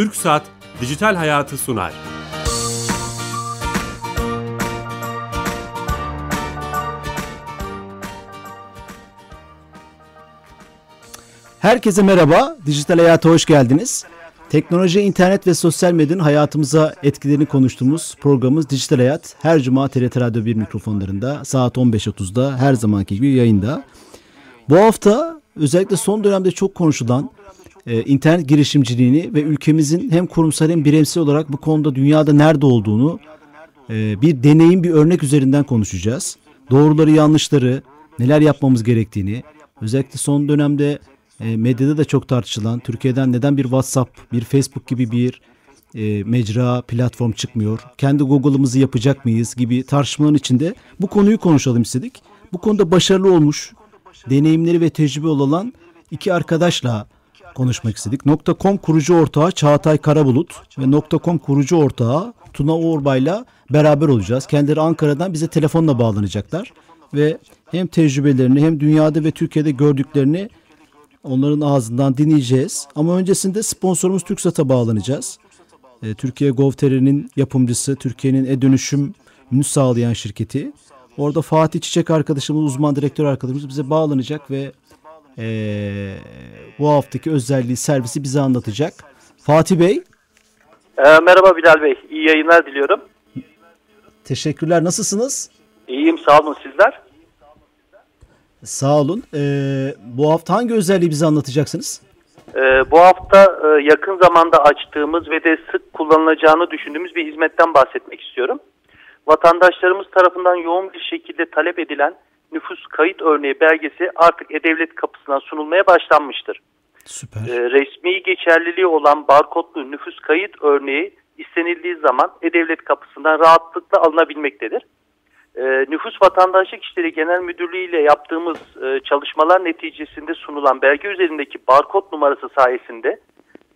Türk Saat Dijital Hayatı sunar. Herkese merhaba, Dijital Hayat'a hoş geldiniz. Teknoloji, internet ve sosyal medyanın hayatımıza etkilerini konuştuğumuz programımız Dijital Hayat her cuma TRT Radyo 1 mikrofonlarında saat 15.30'da her zamanki gibi yayında. Bu hafta özellikle son dönemde çok konuşulan e, internet girişimciliğini ve ülkemizin hem kurumsal hem bireysel olarak bu konuda dünyada nerede olduğunu e, bir deneyim, bir örnek üzerinden konuşacağız. Doğruları, yanlışları, neler yapmamız gerektiğini, özellikle son dönemde e, medyada da çok tartışılan Türkiye'den neden bir WhatsApp, bir Facebook gibi bir e, mecra, platform çıkmıyor? Kendi Google'ımızı yapacak mıyız gibi tartışmaların içinde bu konuyu konuşalım istedik. Bu konuda başarılı olmuş, deneyimleri ve tecrübe olan iki arkadaşla konuşmak istedik. .com kurucu ortağı Çağatay Karabulut ve .com kurucu ortağı Tuna Orbay'la beraber olacağız. Kendileri Ankara'dan bize telefonla bağlanacaklar ve hem tecrübelerini hem dünyada ve Türkiye'de gördüklerini onların ağzından dinleyeceğiz. Ama öncesinde sponsorumuz TürkSat'a bağlanacağız. E, Türkiye Gov.tr'nin yapımcısı, Türkiye'nin e-dönüşümünü sağlayan şirketi. Orada Fatih Çiçek arkadaşımız, uzman direktör arkadaşımız bize bağlanacak ve e, bu haftaki özelliği, servisi bize anlatacak. Fatih Bey. E, merhaba Bilal Bey, iyi yayınlar diliyorum. Teşekkürler, nasılsınız? İyiyim, sağ olun sizler. Sağ olun. Ee, bu hafta hangi özelliği bize anlatacaksınız? Ee, bu hafta e, yakın zamanda açtığımız ve de sık kullanılacağını düşündüğümüz bir hizmetten bahsetmek istiyorum. Vatandaşlarımız tarafından yoğun bir şekilde talep edilen nüfus kayıt örneği belgesi artık E-Devlet kapısına sunulmaya başlanmıştır. Süper. Ee, resmi geçerliliği olan barkodlu nüfus kayıt örneği istenildiği zaman E-Devlet kapısından rahatlıkla alınabilmektedir. E, Nüfus Vatandaşlık İşleri Genel Müdürlüğü ile yaptığımız e, çalışmalar neticesinde sunulan belge üzerindeki barkod numarası sayesinde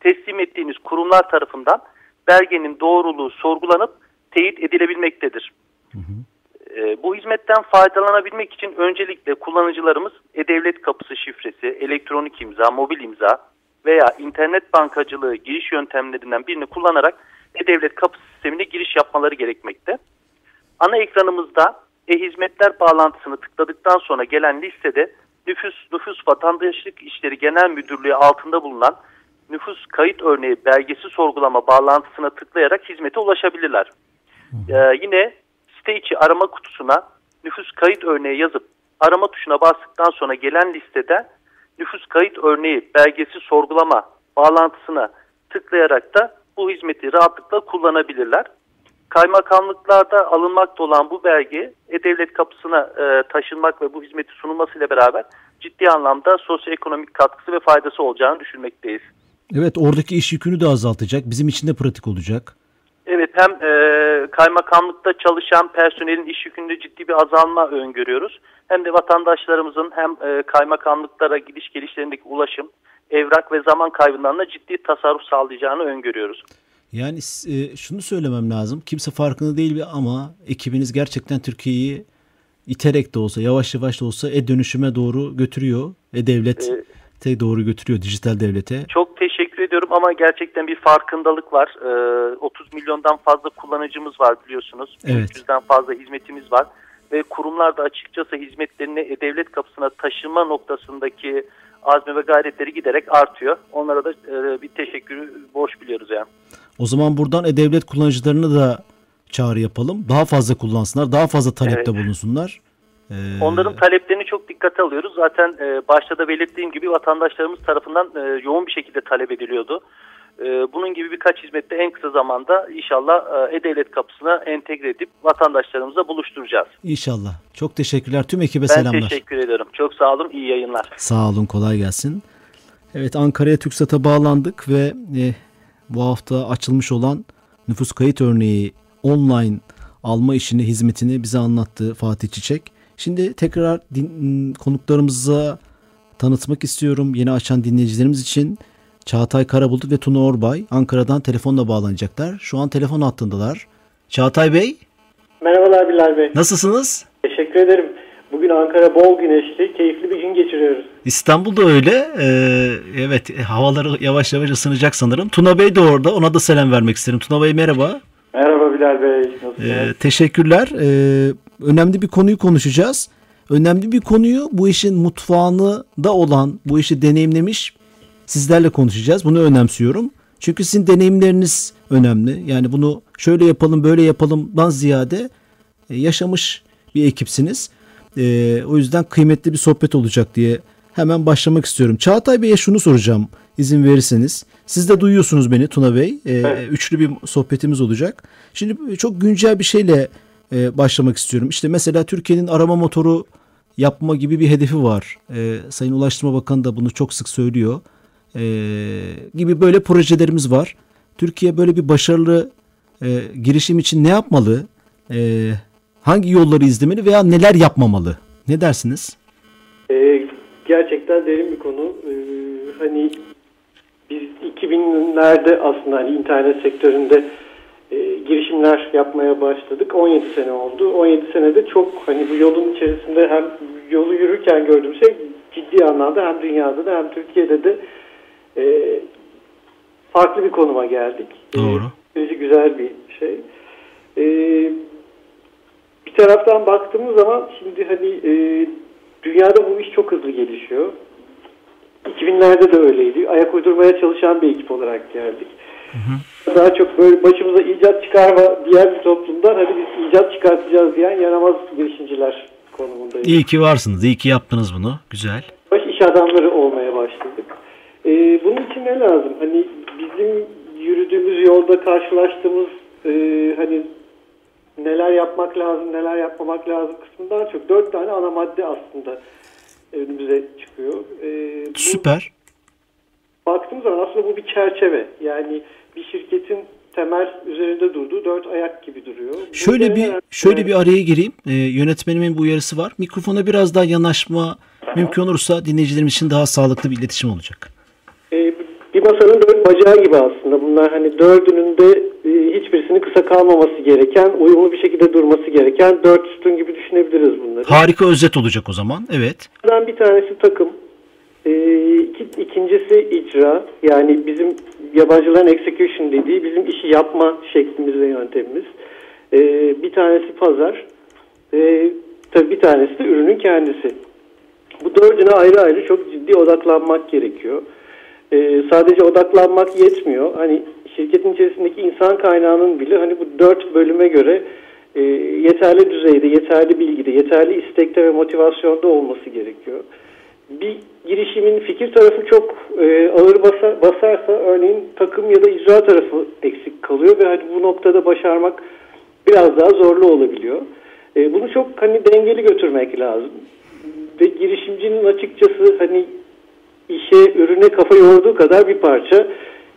teslim ettiğiniz kurumlar tarafından belgenin doğruluğu sorgulanıp teyit edilebilmektedir. Hı hı. E, bu hizmetten faydalanabilmek için öncelikle kullanıcılarımız E-Devlet Kapısı şifresi, elektronik imza, mobil imza veya internet bankacılığı giriş yöntemlerinden birini kullanarak E-Devlet Kapısı sistemine giriş yapmaları gerekmekte. Ana ekranımızda e-hizmetler bağlantısını tıkladıktan sonra gelen listede nüfus, nüfus vatandaşlık işleri genel müdürlüğü altında bulunan nüfus kayıt örneği belgesi sorgulama bağlantısına tıklayarak hizmete ulaşabilirler. Ee, yine site içi arama kutusuna nüfus kayıt örneği yazıp arama tuşuna bastıktan sonra gelen listede nüfus kayıt örneği belgesi sorgulama bağlantısına tıklayarak da bu hizmeti rahatlıkla kullanabilirler kaymakamlıklarda alınmakta olan bu belge E-Devlet kapısına e, taşınmak ve bu hizmeti sunulmasıyla beraber ciddi anlamda sosyoekonomik katkısı ve faydası olacağını düşünmekteyiz. Evet oradaki iş yükünü de azaltacak. Bizim için de pratik olacak. Evet hem e, kaymakamlıkta çalışan personelin iş yükünde ciddi bir azalma öngörüyoruz. Hem de vatandaşlarımızın hem e, kaymakamlıklara gidiş gelişlerindeki ulaşım, evrak ve zaman kaybından da ciddi tasarruf sağlayacağını öngörüyoruz. Yani e, şunu söylemem lazım. Kimse farkında değil ama ekibiniz gerçekten Türkiye'yi iterek de olsa, yavaş yavaş da olsa e-dönüşüme doğru götürüyor. E-devlete ee, doğru götürüyor, dijital devlete. Çok teşekkür ediyorum ama gerçekten bir farkındalık var. Ee, 30 milyondan fazla kullanıcımız var biliyorsunuz. Evet. 300'den fazla hizmetimiz var. Ve kurumlar da açıkçası hizmetlerini e-devlet kapısına taşıma noktasındaki azmi ve gayretleri giderek artıyor. Onlara da e, bir teşekkürü borç biliyoruz yani. O zaman buradan e-devlet kullanıcılarına da çağrı yapalım. Daha fazla kullansınlar, daha fazla talepte evet. bulunsunlar. Ee... Onların taleplerini çok dikkate alıyoruz. Zaten e, başta da belirttiğim gibi vatandaşlarımız tarafından e, yoğun bir şekilde talep ediliyordu. E, bunun gibi birkaç hizmette en kısa zamanda inşallah E-Devlet kapısına entegre edip vatandaşlarımızla buluşturacağız. İnşallah. Çok teşekkürler. Tüm ekibe ben selamlar. Ben teşekkür ederim. Çok sağ olun. İyi yayınlar. Sağ olun. Kolay gelsin. Evet Ankara'ya TürkSat'a bağlandık ve e, bu hafta açılmış olan nüfus kayıt örneği online alma işini, hizmetini bize anlattı Fatih Çiçek. Şimdi tekrar din, konuklarımıza tanıtmak istiyorum. Yeni açan dinleyicilerimiz için Çağatay Karabulut ve Tuna Orbay Ankara'dan telefonla bağlanacaklar. Şu an telefon hattındalar. Çağatay Bey. Merhabalar Bilal Bey. Nasılsınız? Teşekkür ederim. Bugün Ankara bol güneşli, keyifli bir gün geçiriyoruz. İstanbul'da öyle. Ee, evet, havaları yavaş yavaş ısınacak sanırım. Tuna Bey de orada. Ona da selam vermek isterim. Tuna Bey merhaba. Bilal Bey. Ee, teşekkürler. Ee, önemli bir konuyu konuşacağız. Önemli bir konuyu bu işin mutfağını da olan, bu işi deneyimlemiş sizlerle konuşacağız. Bunu önemsiyorum. Çünkü sizin deneyimleriniz önemli. Yani bunu şöyle yapalım, böyle yapalımdan ziyade e, yaşamış bir ekipsiniz. E, o yüzden kıymetli bir sohbet olacak diye hemen başlamak istiyorum. Çağatay Bey'e şunu soracağım izin verirseniz. Siz de duyuyorsunuz beni Tuna Bey. E, Evet. Üçlü bir sohbetimiz olacak. Şimdi çok güncel bir şeyle e, başlamak istiyorum. İşte mesela Türkiye'nin arama motoru yapma gibi bir hedefi var. E, Sayın Ulaştırma Bakanı da bunu çok sık söylüyor. E, gibi böyle projelerimiz var. Türkiye böyle bir başarılı e, girişim için ne yapmalı? E, hangi yolları izlemeli veya neler yapmamalı? Ne dersiniz? Ee, gerçekten derin bir konu. Ee, hani biz 2000'lerde aslında hani internet sektöründe e, girişimler yapmaya başladık. 17 sene oldu. 17 senede çok hani bu yolun içerisinde hem yolu yürürken gördüğüm şey ciddi anlamda hem dünyada da hem Türkiye'de de e, farklı bir konuma geldik. Doğru. Ee, güzel bir şey. Ee, bir taraftan baktığımız zaman şimdi hani e, dünyada bu iş çok hızlı gelişiyor. 2000'lerde de öyleydi. Ayak uydurmaya çalışan bir ekip olarak geldik. Daha çok böyle başımıza icat çıkarma diğer bir toplumdan hadi biz icat çıkartacağız diyen yaramaz girişimciler konumundayız. İyi ki varsınız. İyi ki yaptınız bunu. Güzel. Baş iş adamları olmaya başladık. Ee, bunun için ne lazım? Hani bizim yürüdüğümüz yolda karşılaştığımız e, hani neler yapmak lazım, neler yapmamak lazım kısmından çok dört tane ana madde aslında önümüze çıkıyor. Ee, bu- Süper. baktığımız zaman aslında bu bir çerçeve. Yani bir şirketin temel üzerinde durduğu dört ayak gibi duruyor. Bu Şöyle bir şöyle bir araya gireyim. Ee, yönetmenimin bu uyarısı var. Mikrofona biraz daha yanaşma mümkün olursa dinleyicilerimiz için daha sağlıklı bir iletişim olacak. Ee, bir masanın dört bacağı gibi aslında. Bunlar hani dördünün de e, hiçbirisinin kısa kalmaması gereken, uyumlu bir şekilde durması gereken dört sütun gibi düşünebiliriz bunları. Harika özet olacak o zaman. Evet. Bir tanesi takım. Ee, iki, ikincisi icra. Yani bizim yabancıların execution dediği bizim işi yapma şeklimiz ve yöntemimiz. Ee, bir tanesi pazar. Ee, tabii bir tanesi de ürünün kendisi. Bu dördüne ayrı ayrı çok ciddi odaklanmak gerekiyor. Ee, sadece odaklanmak yetmiyor. Hani şirketin içerisindeki insan kaynağının bile hani bu dört bölüme göre e, yeterli düzeyde, yeterli bilgide, yeterli istekte ve motivasyonda olması gerekiyor. Bir girişimin fikir tarafı çok e, ağır basa- basarsa örneğin takım ya da icra tarafı eksik kalıyor ve hani bu noktada başarmak biraz daha zorlu olabiliyor. E, bunu çok hani dengeli götürmek lazım. Ve girişimcinin açıkçası hani işe, ürüne kafa yorduğu kadar bir parça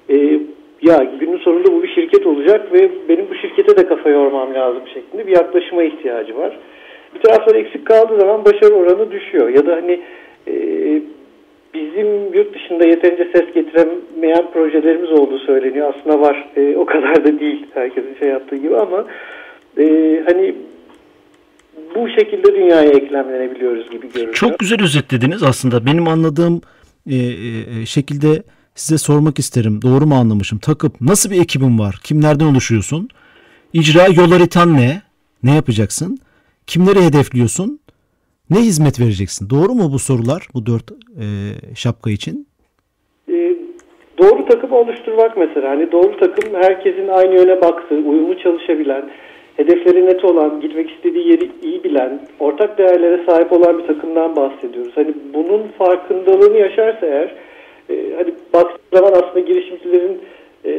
e, ya günün sonunda bu bir şirket olacak ve benim bu şirkete de kafa yormam lazım şeklinde bir yaklaşıma ihtiyacı var. Bir taraftan eksik kaldığı zaman başarı oranı düşüyor. Ya da hani e, bizim yurt dışında yeterince ses getiremeyen projelerimiz olduğu söyleniyor. Aslında var. E, o kadar da değil herkesin şey yaptığı gibi ama e, hani bu şekilde dünyaya eklemlenebiliyoruz gibi görünüyor. Çok güzel özetlediniz aslında. Benim anladığım e, e, şekilde size sormak isterim. Doğru mu anlamışım? Takıp nasıl bir ekibin var? Kimlerden oluşuyorsun? İcra yol haritan ne? Ne yapacaksın? Kimleri hedefliyorsun? Ne hizmet vereceksin? Doğru mu bu sorular bu dört e, şapka için? E, doğru takım oluşturmak mesela. Hani doğru takım herkesin aynı yöne baktığı, uyumlu çalışabilen, hedefleri net olan, gitmek istediği yeri iyi bilen, ortak değerlere sahip olan bir takımdan bahsediyoruz. Hani bunun farkındalığını yaşarsa eğer, e, hani baktığımız zaman aslında girişimcilerin e,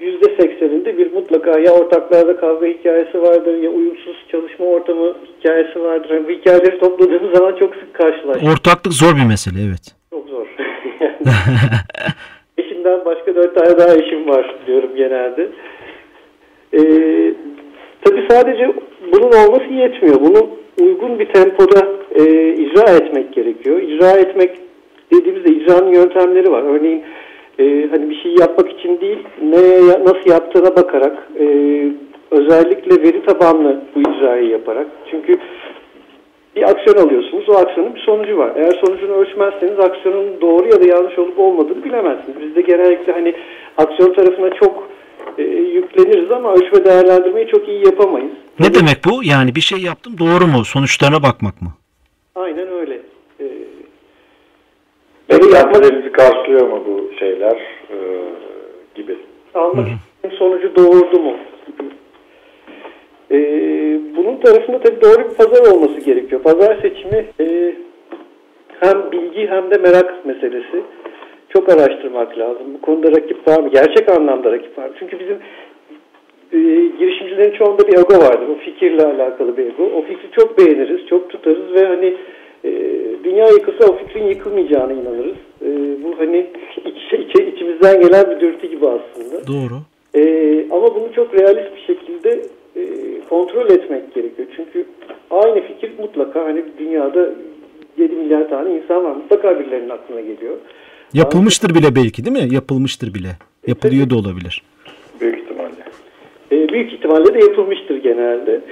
yüzde sekseninde bir mutlaka ya ortaklarda kavga hikayesi vardır ya uyumsuz çalışma ortamı hikayesi vardır. Yani bu hikayeleri topladığımız zaman çok sık karşılaşıyoruz. Ortaklık zor bir mesele evet. Çok zor. Eşimden başka dört tane daha eşim var diyorum genelde. Ee, tabii sadece bunun olması yetmiyor. Bunu uygun bir tempoda e, icra etmek gerekiyor. İcra etmek dediğimizde icranın yöntemleri var. Örneğin e, hani bir şey yapmak için değil, ne nasıl yaptığına bakarak, e, özellikle veri tabanlı bu icrayı yaparak. Çünkü bir aksiyon alıyorsunuz. O aksiyonun bir sonucu var. Eğer sonucunu ölçmezseniz aksiyonun doğru ya da yanlış olup olmadığını bilemezsiniz. Biz de genellikle hani aksiyon tarafına çok e, yükleniriz ama ölçme değerlendirmeyi çok iyi yapamayız. Ne demek bu? Yani bir şey yaptım doğru mu? Sonuçlarına bakmak mı? Aynen öyle. Ee, Beklentilerimizi karşılıyor mu bu şeyler e, gibi. almak istediğim sonucu doğurdu mu? Ee, bunun tarafında tabii doğru bir pazar olması gerekiyor. Pazar seçimi e, hem bilgi hem de merak meselesi. Çok araştırmak lazım. Bu konuda rakip var mı? Gerçek anlamda rakip var mı? Çünkü bizim e, girişimcilerin çoğunda bir ego vardır. O fikirle alakalı bir ego. O fikri çok beğeniriz, çok tutarız ve hani e, dünya yıkılsa o fikrin yıkılmayacağına inanırız. E, bu hani iç, iç, içimizden gelen bir dürtü gibi aslında. Doğru. E, ama bunu çok realist bir şekilde e, kontrol etmek gerekiyor. Çünkü aynı fikir mutlaka hani dünyada 7 milyar tane insan var. Mutlaka birilerinin aklına geliyor. Yapılmıştır bile belki değil mi? Yapılmıştır bile. Yapılıyor da olabilir. Büyük ihtimalle. E, büyük ihtimalle de yapılmıştır genelde.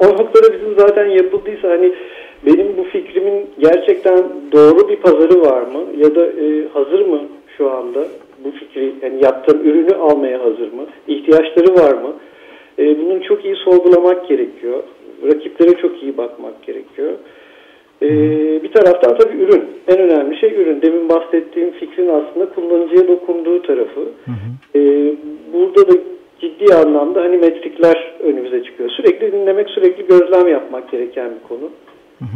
O noktada bizim zaten yapıldıysa hani benim bu fikrimin gerçekten doğru bir pazarı var mı ya da e, hazır mı şu anda bu fikri yani yaptığım ürünü almaya hazır mı? İhtiyaçları var mı? E, bunun çok iyi sorgulamak gerekiyor. Rakiplere çok iyi bakmak gerekiyor. E, bir taraftan tabii ürün. En önemli şey ürün. Demin bahsettiğim fikrin aslında kullanıcıya dokunduğu tarafı. E, burada da ciddi anlamda hani metrikler önümüze çıkıyor. Sürekli dinlemek, sürekli gözlem yapmak gereken bir konu.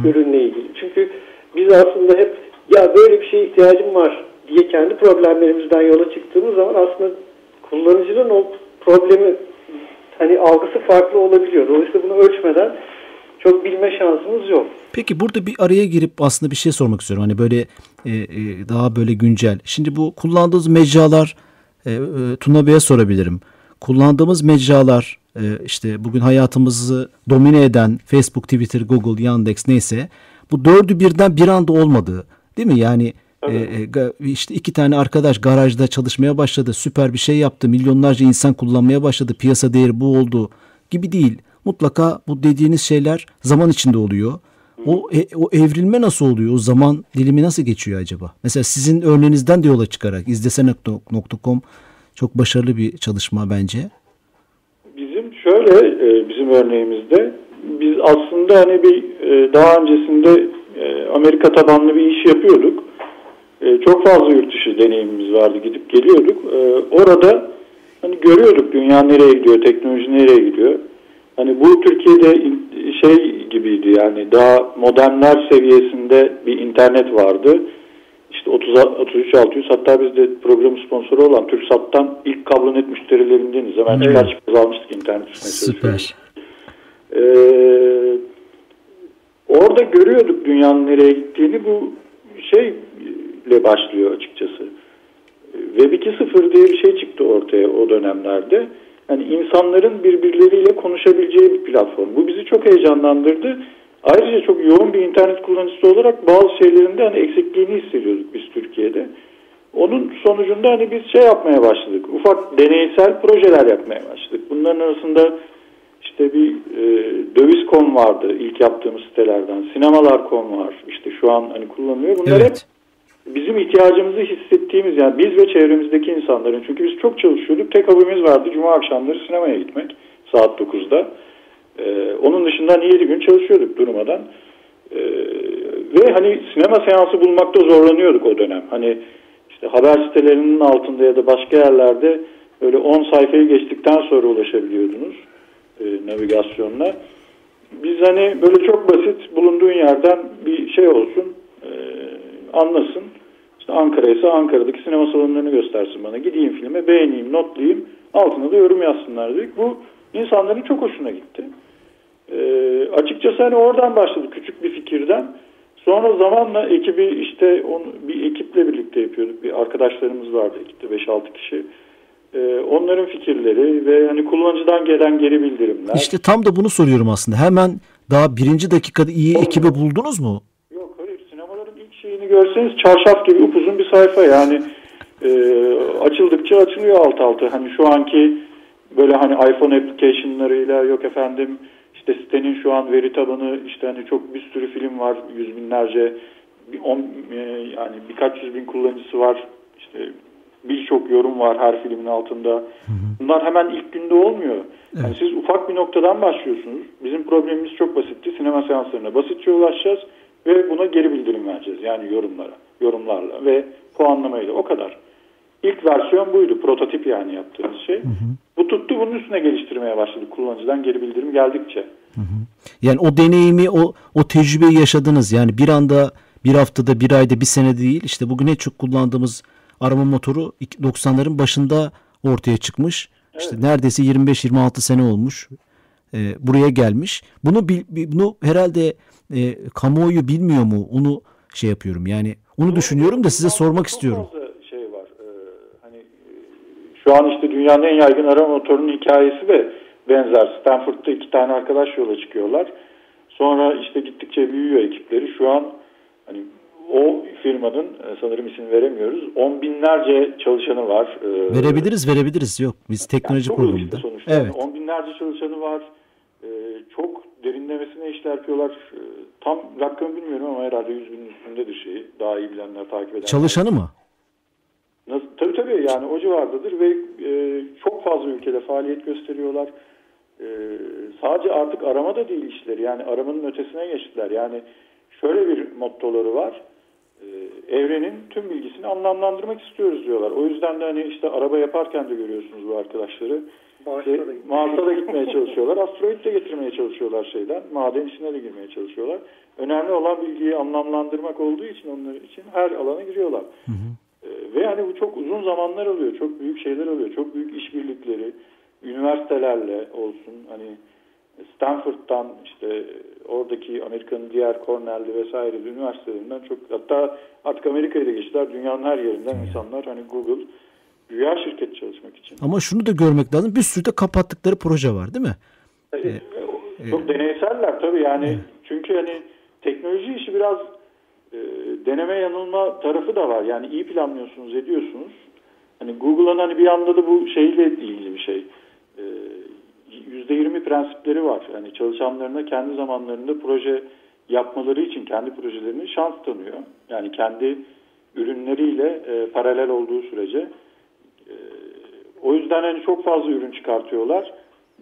Ürünle ilgili. Çünkü biz aslında hep ya böyle bir şeye ihtiyacım var diye kendi problemlerimizden yola çıktığımız zaman aslında kullanıcının o problemi hani algısı farklı olabiliyor. Dolayısıyla bunu ölçmeden çok bilme şansımız yok. Peki burada bir araya girip aslında bir şey sormak istiyorum. Hani böyle e, e, daha böyle güncel. Şimdi bu kullandığımız mecralar e, e, Tuna Bey'e sorabilirim. Kullandığımız mecralar işte bugün hayatımızı domine eden Facebook, Twitter, Google, Yandex neyse bu dördü birden bir anda olmadı. Değil mi? Yani e, e, ga- işte iki tane arkadaş garajda çalışmaya başladı. Süper bir şey yaptı. Milyonlarca insan kullanmaya başladı. Piyasa değeri bu oldu gibi değil. Mutlaka bu dediğiniz şeyler zaman içinde oluyor. O, e- o evrilme nasıl oluyor? O zaman dilimi nasıl geçiyor acaba? Mesela sizin örneğinizden de yola çıkarak izlesene.com çok başarılı bir çalışma bence. E, bizim örneğimizde biz aslında hani bir e, daha öncesinde e, Amerika tabanlı bir iş yapıyorduk. Çok fazla yurt dışı deneyimimiz vardı gidip geliyorduk. Orada hani görüyorduk dünya nereye gidiyor, teknoloji nereye gidiyor. Hani bu Türkiye'de şey gibiydi yani daha modernler seviyesinde bir internet vardı. İşte 30, 33 600 hatta biz de program sponsoru olan TürkSat'tan ilk kablonet müşterilerindeniz. Hemen çıkar çıkmaz almıştık internet üstüne. Süper. Ee, orada görüyorduk dünyanın nereye gittiğini bu şeyle başlıyor açıkçası. Web 2.0 diye bir şey çıktı ortaya o dönemlerde. Yani insanların birbirleriyle konuşabileceği bir platform. Bu bizi çok heyecanlandırdı. Ayrıca çok yoğun bir internet kullanıcısı olarak bazı şeylerinde hani eksikliğini hissediyorduk biz Türkiye'de. Onun sonucunda hani biz şey yapmaya başladık. Ufak deneysel projeler yapmaya başladık. Bunların arasında işte bir e, döviz.com vardı ilk yaptığımız sitelerden. Sinemalar.com var. İşte şu an hani kullanılıyor. Bunlar hep Evet. bizim ihtiyacımızı hissettiğimiz yani biz ve çevremizdeki insanların çünkü biz çok çalışıyorduk. Tek hobimiz vardı cuma akşamları sinemaya gitmek saat 9'da. Ee, onun dışında hani 7 gün çalışıyorduk durmadan. Ee, ve hani sinema seansı bulmakta zorlanıyorduk o dönem. Hani işte haber sitelerinin altında ya da başka yerlerde öyle 10 sayfayı geçtikten sonra ulaşabiliyordunuz e, navigasyonla. Biz hani böyle çok basit bulunduğun yerden bir şey olsun e, anlasın. İşte Ankara ise Ankara'daki sinema salonlarını göstersin bana. Gideyim filme beğeneyim, notlayayım. Altına da yorum yazsınlar dedik. Bu insanların çok hoşuna gitti. Ee, açıkçası hani oradan başladı küçük bir fikirden. Sonra zamanla ekibi işte onu, bir ekiple birlikte yapıyorduk. Bir arkadaşlarımız vardı ekipte 5-6 kişi. Ee, onların fikirleri ve hani kullanıcıdan gelen geri bildirimler. İşte tam da bunu soruyorum aslında. Hemen daha birinci dakikada iyi ekibi buldunuz mu? Yok hayır sinemaların ilk şeyini görseniz çarşaf gibi upuzun bir sayfa yani e, açıldıkça açılıyor alt alta. Hani şu anki böyle hani iPhone application'larıyla yok efendim İşte sitenin şu an veri tabanı işte hani çok bir sürü film var. Yüz binlerce bir on, e, yani birkaç yüz bin kullanıcısı var. İşte birçok yorum var her filmin altında. Bunlar hemen ilk günde olmuyor. Yani siz ufak bir noktadan başlıyorsunuz. Bizim problemimiz çok basitti. Sinema seanslarına basitçe ulaşacağız ve buna geri bildirim vereceğiz. Yani yorumlara, yorumlarla ve puanlamayla o kadar. İlk versiyon buydu. Prototip yani yaptığımız şey. Bu tuttu. Bunun üstüne geliştirmeye başladık kullanıcıdan geri bildirim geldikçe. Yani o deneyimi, o o tecrübeyi yaşadınız. Yani bir anda, bir haftada, bir ayda, bir sene değil. İşte bugün en çok kullandığımız arama motoru 90'ların başında ortaya çıkmış. İşte neredeyse 25-26 sene olmuş. Ee, buraya gelmiş. Bunu bunu herhalde e, kamuoyu bilmiyor mu? Onu şey yapıyorum. Yani onu düşünüyorum da size sormak istiyorum. fazla şey var. Ee, hani e, şu an işte dünyanın en yaygın arama motorunun hikayesi de benzer. Stanford'da iki tane arkadaş yola çıkıyorlar. Sonra işte gittikçe büyüyor ekipleri. Şu an hani o firmanın e, sanırım isim veremiyoruz. On binlerce çalışanı var. Ee, Verebiliriz, verebiliriz. Yok, biz teknoloji programında. işte sonuçta. Evet. Yani on binlerce çalışanı var. Ee, çok derinlemesine işler yapıyorlar. Tam rakamı bilmiyorum ama herhalde 100 binin üstündedir şeyi. Daha iyi bilenler, takip edenler. Çalışanı mı? Nasıl? Tabii tabii yani o civardadır ve e, çok fazla ülkede faaliyet gösteriyorlar. E, sadece artık arama da değil işleri yani aramanın ötesine geçtiler. Yani şöyle bir mottoları var. E, evrenin tüm bilgisini anlamlandırmak istiyoruz diyorlar. O yüzden de hani işte araba yaparken de görüyorsunuz bu arkadaşları. Mars'a İşte da gitmeye Mars'a da gitmeye çalışıyorlar. Asteroid de getirmeye çalışıyorlar şeyden. Maden içine de girmeye çalışıyorlar. Önemli olan bilgiyi anlamlandırmak olduğu için onlar için her alana giriyorlar. Ee, Ve yani bu çok uzun zamanlar alıyor. Çok büyük şeyler alıyor. Çok büyük işbirlikleri üniversitelerle olsun. Hani Stanford'dan işte oradaki Amerika'nın diğer Cornell'li vesaire üniversitelerinden çok hatta artık Amerika'ya da geçtiler. Dünyanın her yerinden insanlar hani Google güya şirket çalışmak için. Ama şunu da görmek lazım. Bir sürü de kapattıkları proje var değil mi? Çok deneyseller tabii yani çünkü hani teknoloji işi biraz e, deneme yanılma tarafı da var. Yani iyi planlıyorsunuz, ediyorsunuz. Hani Google'ın hani bir anda da bu şeyle ilgili bir şey. E, %20 prensipleri var. Yani çalışanlarına kendi zamanlarında proje yapmaları için kendi projelerini şans tanıyor. Yani kendi ürünleriyle e, paralel olduğu sürece. E, o yüzden hani çok fazla ürün çıkartıyorlar.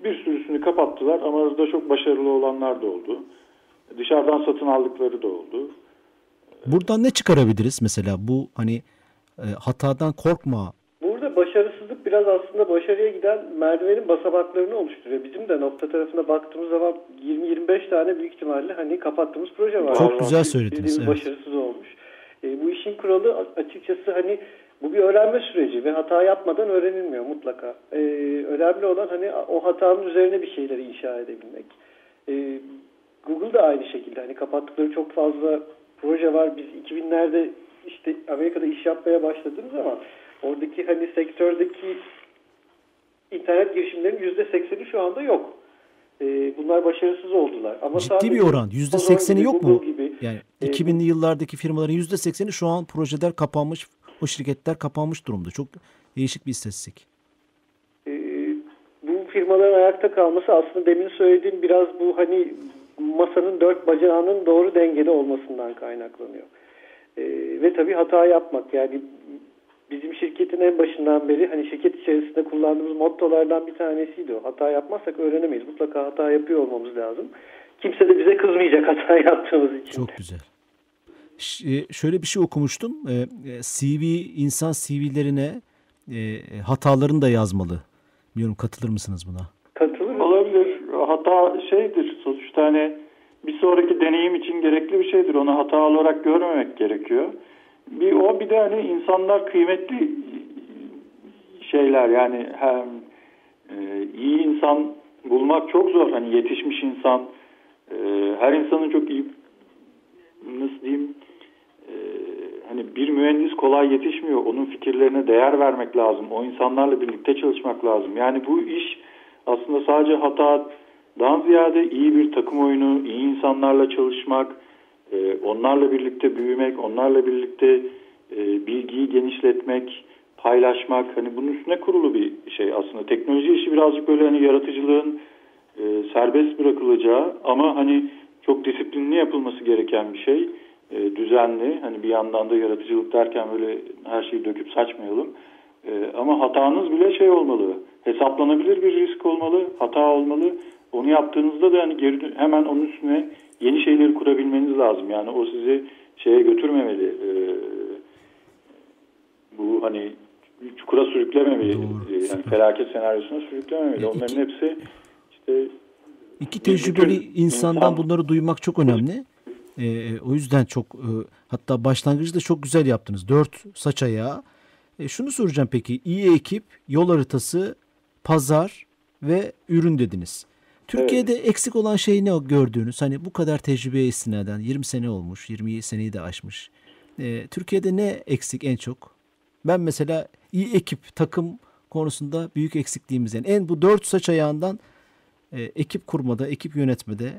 Bir sürüsünü kapattılar ama arada çok başarılı olanlar da oldu. Dışarıdan satın aldıkları da oldu. Buradan ne çıkarabiliriz mesela bu hani e, hatadan korkma. Burada başarısızlık biraz aslında başarıya giden merdivenin basamaklarını oluşturuyor. Bizim de nokta tarafına baktığımız zaman 20-25 tane büyük ihtimalle hani kapattığımız proje var. Çok güzel söylediniz, evet. başarısız olmuş. E, bu işin kuralı açıkçası hani bu bir öğrenme süreci ve hata yapmadan öğrenilmiyor mutlaka. E, önemli olan hani o hatanın üzerine bir şeyleri inşa edebilmek. E, Google da aynı şekilde hani kapattıkları çok fazla proje var. Biz 2000'lerde işte Amerika'da iş yapmaya başladığımız zaman oradaki hani sektördeki internet girişimlerinin %80'i şu anda yok. Ee, bunlar başarısız oldular. Ama Ciddi bir oran. %80'i gibi, yok mu? Gibi, Yani e, 2000'li yıllardaki firmaların %80'i şu an projeler kapanmış, o şirketler kapanmış durumda. Çok değişik bir istatistik. e, bu firmaların ayakta kalması aslında demin söylediğim biraz bu hani masanın dört bacağının doğru dengede olmasından kaynaklanıyor. E, ve tabii hata yapmak yani bizim şirketin en başından beri hani şirket içerisinde kullandığımız mottolardan bir tanesiydi o. Hata yapmazsak öğrenemeyiz. Mutlaka hata yapıyor olmamız lazım. Kimse de bize kızmayacak hata yaptığımız için. Çok güzel. Ş- e, şöyle bir şey okumuştum. E, e, CV insan CV'lerine e, hatalarını da yazmalı. Bilmiyorum katılır mısınız buna? Katılır Olabilir. Hata şeydir. Sonuçta hani bir sonraki deneyim için gerekli bir şeydir. Onu hata olarak görmemek gerekiyor. Bir o bir de hani insanlar kıymetli şeyler yani hem e, iyi insan bulmak çok zor. Hani yetişmiş insan e, her insanın çok iyi nasıl diyeyim e, hani bir mühendis kolay yetişmiyor. Onun fikirlerine değer vermek lazım. O insanlarla birlikte çalışmak lazım. Yani bu iş aslında sadece hatadan ziyade iyi bir takım oyunu, iyi insanlarla çalışmak, e, onlarla birlikte büyümek, onlarla birlikte e, bilgiyi genişletmek, paylaşmak. Hani bunun üstüne kurulu bir şey aslında. Teknoloji işi birazcık böyle hani yaratıcılığın e, serbest bırakılacağı ama hani çok disiplinli yapılması gereken bir şey. Düzenli hani bir yandan da yaratıcılık derken böyle her şeyi döküp saçmayalım. Ama hatanız bile şey olmalı. Hesaplanabilir bir risk olmalı, hata olmalı. Onu yaptığınızda da hani geri hemen onun üstüne yeni şeyleri kurabilmeniz lazım. Yani o sizi şeye götürmemeli. E, bu hani çukura sürüklememeli. Doğru, E, yani felaket senaryosuna sürüklememeli. Ya Onların iki- hepsi işte İki tecrübeli insandan insan- bunları duymak çok önemli. Ee, o yüzden çok e, hatta başlangıcı da çok güzel yaptınız. Dört saç ayağı. E, şunu soracağım peki. iyi ekip, yol haritası, pazar ve ürün dediniz. Türkiye'de eksik olan şey ne gördüğünüz? Hani bu kadar tecrübeye istinaden 20 sene olmuş, 20 seneyi de aşmış. E, Türkiye'de ne eksik en çok? Ben mesela iyi ekip, takım konusunda büyük eksikliğimiz yani. En bu dört saç ayağından e, ekip kurmada, ekip yönetmede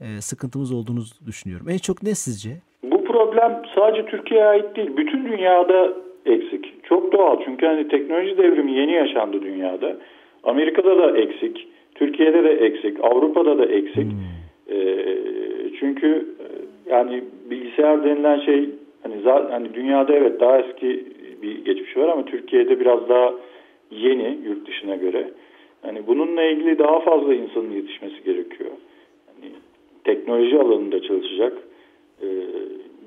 e, sıkıntımız olduğunu düşünüyorum. En çok ne sizce? Bu problem sadece Türkiye'ye ait değil. Bütün dünyada eksik. Çok doğal. Çünkü hani teknoloji devrimi yeni yaşandı dünyada. Amerika'da da eksik. Türkiye'de de eksik. Avrupa'da da eksik. Ee, çünkü e, yani bilgisayar denilen şey hani zaten hani dünyada evet daha eski bir geçmiş var ama Türkiye'de biraz daha yeni yurt dışına göre. Hani bununla ilgili daha fazla insanın yetişmesi gerekiyor. Hani teknoloji alanında çalışacak. Ee,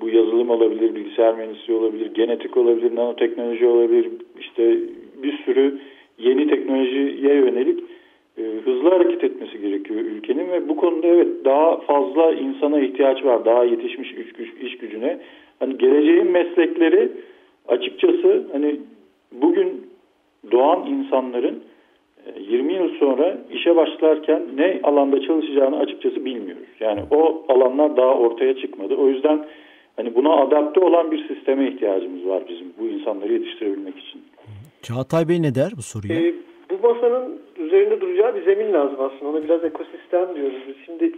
bu yazılım olabilir, bilgisayar mühendisliği olabilir, genetik olabilir, nanoteknoloji olabilir. İşte bir sürü yeni teknolojiye yönelik e, hızlı hareket etmesi gerekiyor ülkenin ve bu konuda evet daha fazla insana ihtiyaç var. Daha yetişmiş iş, güç, iş gücüne. Hani geleceğin meslekleri açıkçası hani bugün doğan insanların e, 20 yıl sonra işe başlarken ne alanda çalışacağını açıkçası bilmiyoruz. Yani o alanlar daha ortaya çıkmadı. O yüzden hani buna adapte olan bir sisteme ihtiyacımız var bizim bu insanları yetiştirebilmek için. Çağatay Bey ne der bu soruya? Ee, bu masanın üzerinde duracağı bir zemin lazım aslında. Ona biraz ekosistem diyoruz. biz. Şimdi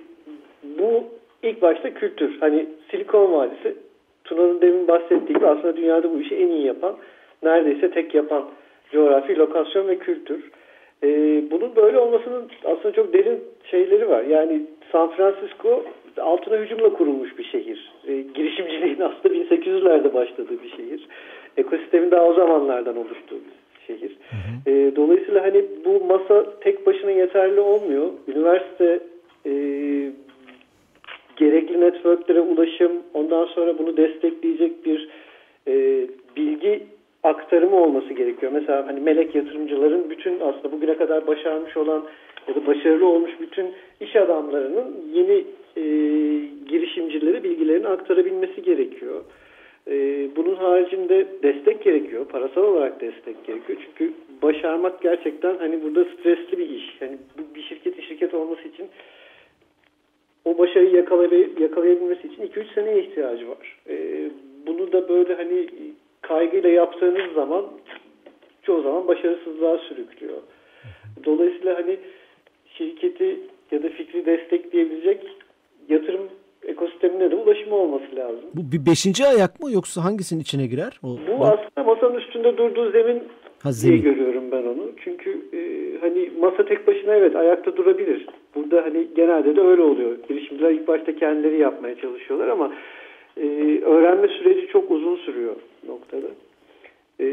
bu ilk başta kültür. Hani Silikon Vadisi Tuna'nın demin bahsettiği gibi aslında dünyada bu işi en iyi yapan, neredeyse tek yapan coğrafi, lokasyon ve kültür. Ee, bunun böyle olmasının aslında çok derin şeyleri var. Yani San Francisco altına hücumla kurulmuş bir şehir. Ee, girişimciliğin aslında 1800'lerde başladığı bir şehir. Ekosistemin daha o zamanlardan oluştuğu bir şehir. Ee, dolayısıyla hani bu masa tek başına yeterli olmuyor. Üniversite e, gerekli networklere ulaşım, ondan sonra bunu destekleyecek bir e, bilgi aktarımı olması gerekiyor. Mesela hani melek yatırımcıların bütün aslında bugüne kadar başarmış olan ya da başarılı olmuş bütün iş adamlarının yeni e, girişimcilere bilgilerini aktarabilmesi gerekiyor. E, bunun haricinde destek gerekiyor. Parasal olarak destek gerekiyor. Çünkü başarmak gerçekten hani burada stresli bir iş. Yani bu bir şirketin şirket olması için o başarıyı yakalay- yakalayabilmesi için 2-3 seneye ihtiyacı var. Ee, bunu da böyle hani kaygıyla yaptığınız zaman çoğu zaman başarısızlığa sürüklüyor. Dolayısıyla hani şirketi ya da fikri destekleyebilecek yatırım ekosistemine de ulaşımı olması lazım. Bu bir beşinci ayak mı yoksa hangisinin içine girer? O, Bu aslında masanın üstünde durduğu zemin Ha, diye zemin. görüyorum ben onu. Çünkü e, hani masa tek başına evet ayakta durabilir. Burada hani genelde de öyle oluyor. Girişimciler ilk başta kendileri yapmaya çalışıyorlar ama e, öğrenme süreci çok uzun sürüyor noktada. E,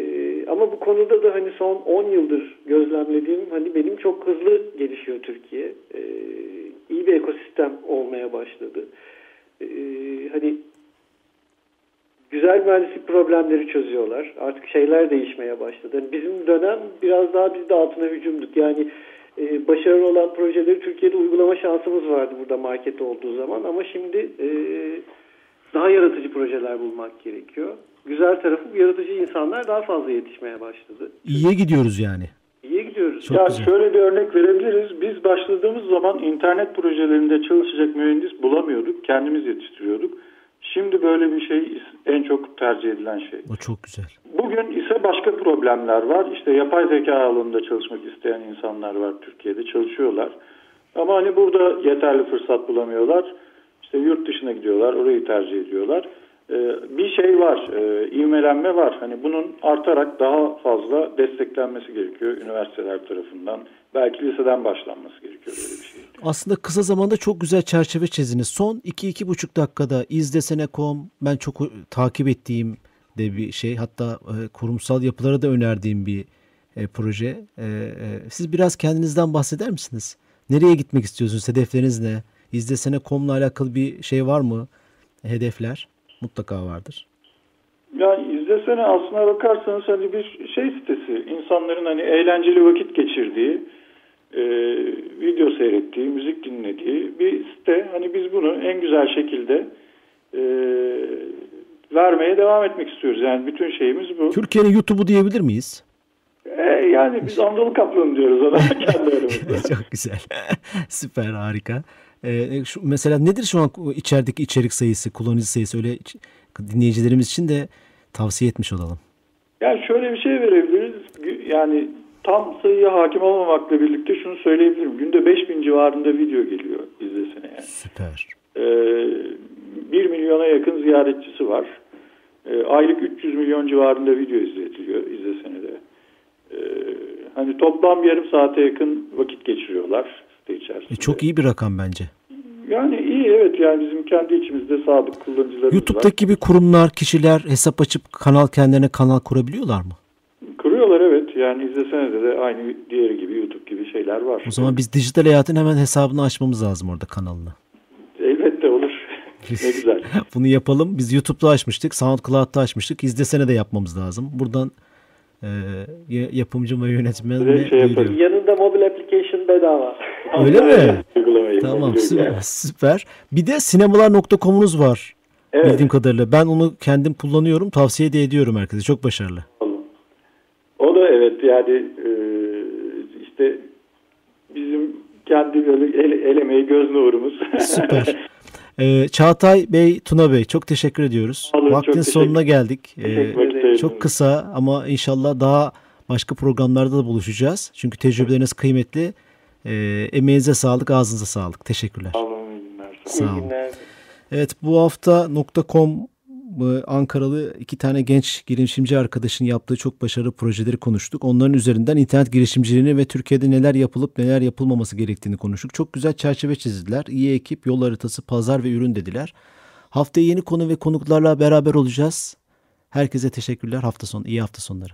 ama bu konuda da hani son 10 yıldır gözlemlediğim hani benim çok hızlı gelişiyor Türkiye. E, iyi bir ekosistem olmaya başladı. E, hani güzel mühendislik problemleri çözüyorlar. Artık şeyler değişmeye başladı. Yani bizim dönem biraz daha biz de altına hücumduk. Yani e, başarılı olan projeleri Türkiye'de uygulama şansımız vardı burada market olduğu zaman. Ama şimdi e, daha yaratıcı projeler bulmak gerekiyor. Güzel tarafı yaratıcı insanlar daha fazla yetişmeye başladı. İyiye gidiyoruz yani. İyiye gidiyoruz. Çok ya güzel. şöyle bir örnek verebiliriz. Biz başladığımız zaman internet projelerinde çalışacak mühendis bulamıyorduk. Kendimiz yetiştiriyorduk. Şimdi böyle bir şey en çok tercih edilen şey. O çok güzel. Bugün ise başka problemler var. İşte yapay zeka alanında çalışmak isteyen insanlar var Türkiye'de çalışıyorlar. Ama hani burada yeterli fırsat bulamıyorlar. İşte yurt dışına gidiyorlar, orayı tercih ediyorlar. E, bir şey var, e, ivmelenme var. Hani bunun artarak daha fazla desteklenmesi gerekiyor üniversiteler tarafından. Belki liseden başlanması gerekiyor böyle bir şey. Aslında kısa zamanda çok güzel çerçeve çizdiniz. Son 2-2,5 dakikada izlesene.com ben çok takip ettiğim de bir şey. Hatta e, kurumsal yapılara da önerdiğim bir e, proje. Siz biraz kendinizden bahseder misiniz? Nereye gitmek istiyorsunuz? Hedefleriniz ne? İzlesene.com'la alakalı bir şey var mı? Hedefler mutlaka vardır. Yani izlesene aslına bakarsanız hani bir şey sitesi. insanların hani eğlenceli vakit geçirdiği, e, video seyrettiği, müzik dinlediği bir site. Hani biz bunu en güzel şekilde e, vermeye devam etmek istiyoruz. Yani bütün şeyimiz bu. Türkiye'nin YouTube'u diyebilir miyiz? E, yani biz Anadolu Kaplanı diyoruz ona kendi aramızda. Çok güzel. Süper harika. Ee, şu, mesela nedir şu an içerideki içerik sayısı, kullanıcı sayısı öyle dinleyicilerimiz için de tavsiye etmiş olalım. Yani şöyle bir şey verebiliriz. Yani tam sayıya hakim olmamakla birlikte şunu söyleyebilirim. Günde 5000 civarında video geliyor izlesine yani. Süper. Ee, 1 milyona yakın ziyaretçisi var. Ee, aylık 300 milyon civarında video izletiliyor izlesene de. Ee, hani toplam yarım saate yakın vakit geçiriyorlar site içerisinde. E çok iyi bir rakam bence. Yani iyi evet yani bizim kendi içimizde sadık kullanıcılarımız YouTube'daki var. gibi kurumlar, kişiler hesap açıp kanal kendilerine kanal kurabiliyorlar mı? Kuruyorlar evet yani izlesene de, de aynı diğeri gibi YouTube gibi şeyler var. O zaman biz dijital hayatın hemen hesabını açmamız lazım orada kanalını. Elbette olur. ne güzel. Bunu yapalım. Biz YouTube'da açmıştık, SoundCloud'da açmıştık. İzlesene de yapmamız lazım. Buradan e, yapımcı ve yönetmen şey Yanında mobil application bedava. Öyle mi? Tamam süper, süper. Bir de sinemalar.com'unuz var. Evet. Bildiğim kadarıyla. Ben onu kendim kullanıyorum. Tavsiye de ediyorum herkese. Çok başarılı. O da evet yani e, işte bizim kendi böyle el, el emeği göz nurumuz. Süper. Ee, Çağatay Bey, Tuna Bey çok teşekkür ediyoruz. Olun, Vaktin çok sonuna geldik. Ee, Teşekkür çok kısa ama inşallah daha başka programlarda da buluşacağız. Çünkü tecrübeleriniz kıymetli. Ee, emeğinize sağlık, ağzınıza sağlık. Teşekkürler. Allah'ım iyi günler. Sağ İyi olun. günler. Evet bu hafta .com e, Ankaralı iki tane genç girişimci arkadaşın yaptığı çok başarılı projeleri konuştuk. Onların üzerinden internet girişimciliğini ve Türkiye'de neler yapılıp neler yapılmaması gerektiğini konuştuk. Çok güzel çerçeve çizdiler. İyi ekip, yol haritası, pazar ve ürün dediler. Haftaya yeni konu ve konuklarla beraber olacağız. Herkese teşekkürler. Hafta sonu iyi hafta sonları.